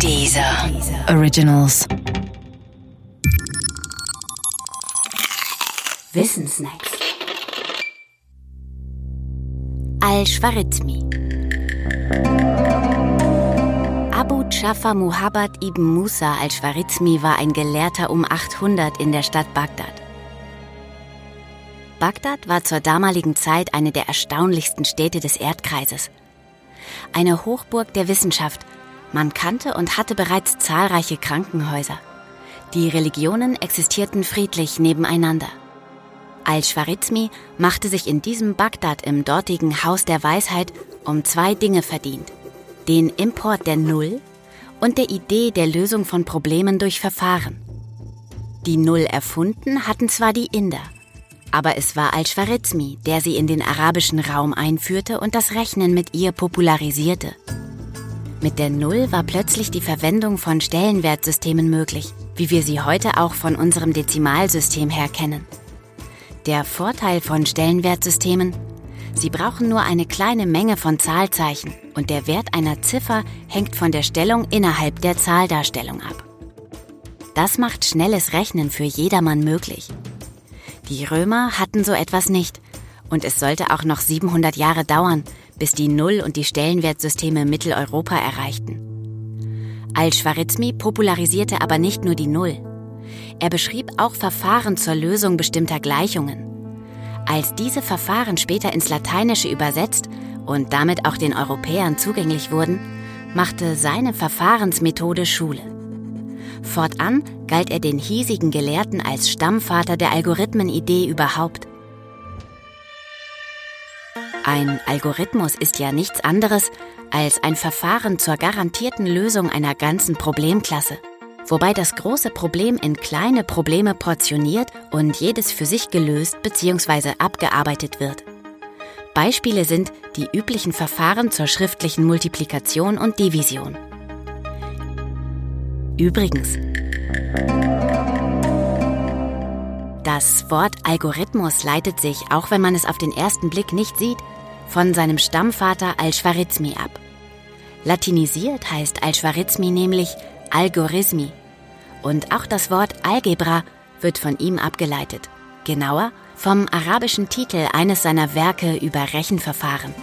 Dieser Originals. Wissensnacks. Al-Schwarizmi. Abu Jafar Muhammad ibn Musa al-Schwarizmi war ein Gelehrter um 800 in der Stadt Bagdad. Bagdad war zur damaligen Zeit eine der erstaunlichsten Städte des Erdkreises. Eine Hochburg der Wissenschaft. Man kannte und hatte bereits zahlreiche Krankenhäuser. Die Religionen existierten friedlich nebeneinander. Al-Schwarizmi machte sich in diesem Bagdad im dortigen Haus der Weisheit um zwei Dinge verdient. Den Import der Null und der Idee der Lösung von Problemen durch Verfahren. Die Null erfunden hatten zwar die Inder, aber es war Al-Schwarizmi, der sie in den arabischen Raum einführte und das Rechnen mit ihr popularisierte. Mit der Null war plötzlich die Verwendung von Stellenwertsystemen möglich, wie wir sie heute auch von unserem Dezimalsystem her kennen. Der Vorteil von Stellenwertsystemen? Sie brauchen nur eine kleine Menge von Zahlzeichen und der Wert einer Ziffer hängt von der Stellung innerhalb der Zahldarstellung ab. Das macht schnelles Rechnen für jedermann möglich. Die Römer hatten so etwas nicht. Und es sollte auch noch 700 Jahre dauern, bis die Null- und die Stellenwertsysteme Mitteleuropa erreichten. Al-Schwarizmi popularisierte aber nicht nur die Null. Er beschrieb auch Verfahren zur Lösung bestimmter Gleichungen. Als diese Verfahren später ins Lateinische übersetzt und damit auch den Europäern zugänglich wurden, machte seine Verfahrensmethode Schule. Fortan galt er den hiesigen Gelehrten als Stammvater der Algorithmenidee überhaupt. Ein Algorithmus ist ja nichts anderes als ein Verfahren zur garantierten Lösung einer ganzen Problemklasse, wobei das große Problem in kleine Probleme portioniert und jedes für sich gelöst bzw. abgearbeitet wird. Beispiele sind die üblichen Verfahren zur schriftlichen Multiplikation und Division. Übrigens, das Wort Algorithmus leitet sich, auch wenn man es auf den ersten Blick nicht sieht, von seinem Stammvater Al-Schwarizmi ab. Latinisiert heißt Al-Schwarizmi nämlich Algorithmi. Und auch das Wort Algebra wird von ihm abgeleitet. Genauer vom arabischen Titel eines seiner Werke über Rechenverfahren.